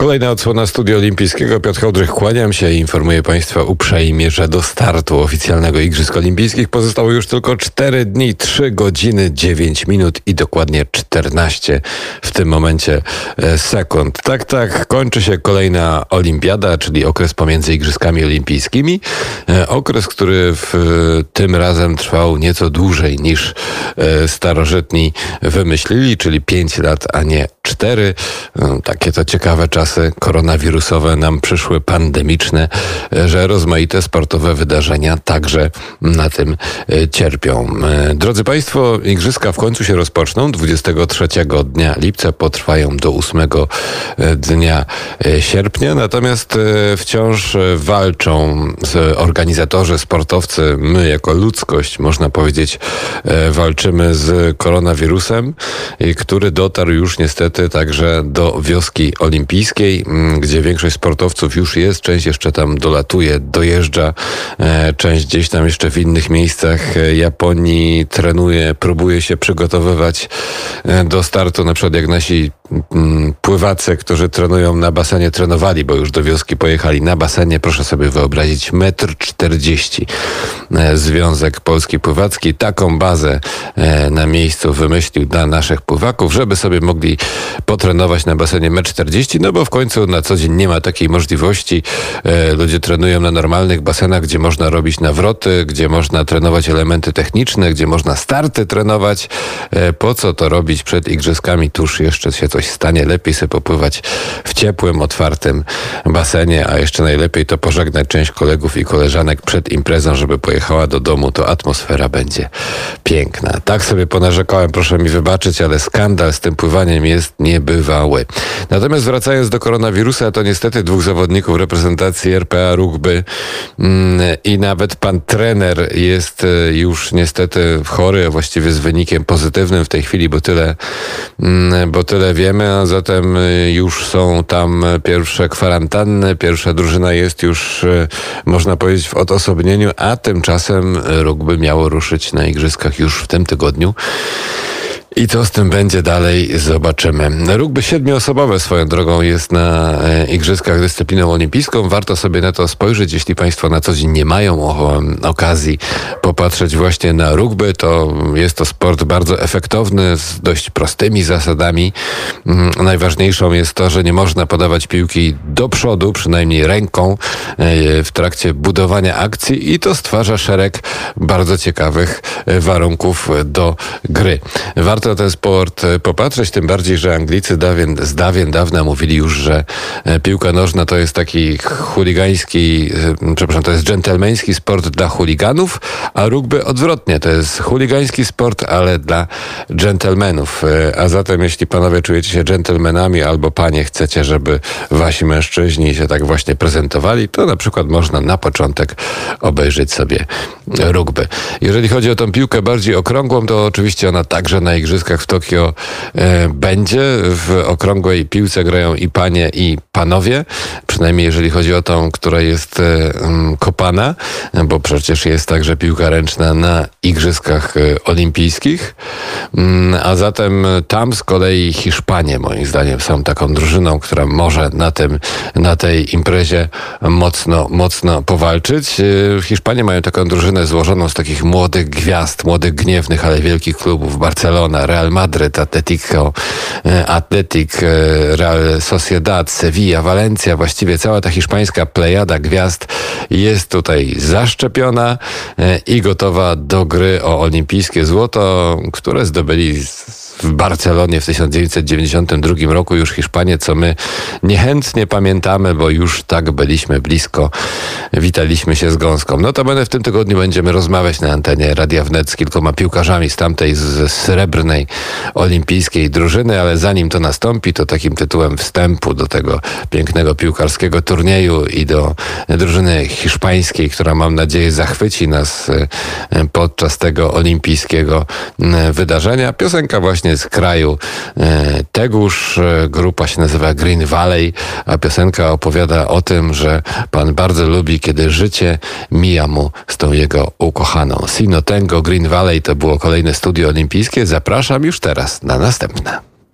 Kolejna odsłona Studia Olimpijskiego. Piotr Hołdrych, kłaniam się i informuję Państwa uprzejmie, że do startu oficjalnego Igrzysk Olimpijskich pozostało już tylko 4 dni, 3 godziny, 9 minut i dokładnie 14 w tym momencie e, sekund. Tak, tak, kończy się kolejna olimpiada, czyli okres pomiędzy Igrzyskami Olimpijskimi. E, okres, który w, tym razem trwał nieco dłużej niż e, starożytni wymyślili, czyli 5 lat, a nie 4. Takie to ciekawe czasy koronawirusowe nam przyszły pandemiczne, że rozmaite sportowe wydarzenia także na tym e, cierpią. E, drodzy Państwo, igrzyska w końcu się rozpoczną 23 dnia lipca, potrwają do 8 e, dnia sierpnia, natomiast wciąż walczą organizatorzy, sportowcy, my jako ludzkość, można powiedzieć, walczymy z koronawirusem, który dotarł już niestety także do wioski olimpijskiej. Mm, gdzie większość sportowców już jest, część jeszcze tam dolatuje, dojeżdża, e, część gdzieś tam jeszcze w innych miejscach e, Japonii trenuje, próbuje się przygotowywać e, do startu, na przykład jak nasi mm, pływacy, którzy trenują na basenie, trenowali, bo już do wioski pojechali na basenie, proszę sobie wyobrazić, metr czterdzieści. Związek Polski Pływacki taką bazę na miejscu wymyślił dla naszych pływaków, żeby sobie mogli potrenować na basenie metr czterdzieści, no bo w końcu na co dzień nie ma takiej możliwości. E, ludzie trenują na normalnych basenach, gdzie można robić nawroty, gdzie można trenować elementy techniczne, gdzie można starty trenować. E, po co to robić przed igrzyskami? Tuż jeszcze się coś stanie. Lepiej sobie popływać w ciepłym, otwartym basenie, a jeszcze najlepiej to pożegnać część kolegów i koleżanek przed imprezą, żeby pojechała do domu. To atmosfera będzie piękna. Tak sobie ponarzekałem, proszę mi wybaczyć, ale skandal z tym pływaniem jest niebywały. Natomiast wracając do koronawirusa, to niestety dwóch zawodników reprezentacji RPA Rugby mm, i nawet pan trener jest e, już niestety chory, właściwie z wynikiem pozytywnym w tej chwili, bo tyle, mm, bo tyle wiemy, a zatem e, już są tam pierwsze kwarantanny, pierwsza drużyna jest już, e, można powiedzieć, w odosobnieniu, a tymczasem rugby miało ruszyć na igrzyskach już w tym tygodniu. I co z tym będzie dalej, zobaczymy. Rugby siedmioosobowe swoją drogą jest na e, Igrzyskach dyscypliną olimpijską. Warto sobie na to spojrzeć, jeśli Państwo na co dzień nie mają okazji popatrzeć właśnie na rugby. To jest to sport bardzo efektowny, z dość prostymi zasadami. Mm, najważniejszą jest to, że nie można podawać piłki do przodu, przynajmniej ręką, e, w trakcie budowania akcji i to stwarza szereg bardzo ciekawych e, warunków do gry. Warto warto ten sport e, popatrzeć, tym bardziej, że Anglicy dawien, z dawien dawna mówili już, że e, piłka nożna to jest taki chuligański, e, przepraszam, to jest dżentelmeński sport dla chuliganów, a rugby odwrotnie, to jest chuligański sport, ale dla dżentelmenów. A zatem, jeśli panowie czujecie się dżentelmenami albo panie chcecie, żeby wasi mężczyźni się tak właśnie prezentowali, to na przykład można na początek obejrzeć sobie rugby. Jeżeli chodzi o tą piłkę bardziej okrągłą, to oczywiście ona także na igrzyskach w Tokio e, będzie. W okrągłej piłce grają i panie, i panowie. Przynajmniej jeżeli chodzi o tą, która jest e, kopana, bo przecież jest także piłka ręczna na igrzyskach e, olimpijskich. Mm, a zatem tam z kolei Hiszpanie, moim zdaniem, są taką drużyną, która może na, tym, na tej imprezie mocno, mocno powalczyć. Hiszpanie mają taką drużynę złożoną z takich młodych gwiazd, młodych gniewnych, ale wielkich klubów. Barcelona, Barcelona, Real Madryt, Atletico, e, Atletic, e, Real Sociedad, Sevilla, Valencia, właściwie cała ta hiszpańska plejada gwiazd jest tutaj zaszczepiona e, i gotowa do gry o olimpijskie złoto, które zdobyli w Barcelonie w 1992 roku już Hiszpanię, co my niechętnie pamiętamy, bo już tak byliśmy blisko. Witaliśmy się z gąską. No to będę w tym tygodniu będziemy rozmawiać na antenie Radia Wnet z kilkoma piłkarzami z tamtej z srebrnej olimpijskiej drużyny, ale zanim to nastąpi, to takim tytułem wstępu do tego pięknego piłkarskiego turnieju i do drużyny hiszpańskiej, która mam nadzieję zachwyci nas e, podczas tego olimpijskiego wydarzenia. Piosenka właśnie z kraju e, Tegusz. E, grupa się nazywa Green Valley, a piosenka opowiada o tym, że pan bardzo lubi, kiedy życie mija mu z tą jego ukochaną. Sino Tango Green Valley to było kolejne studio olimpijskie. Zapraszam już teraz na następne.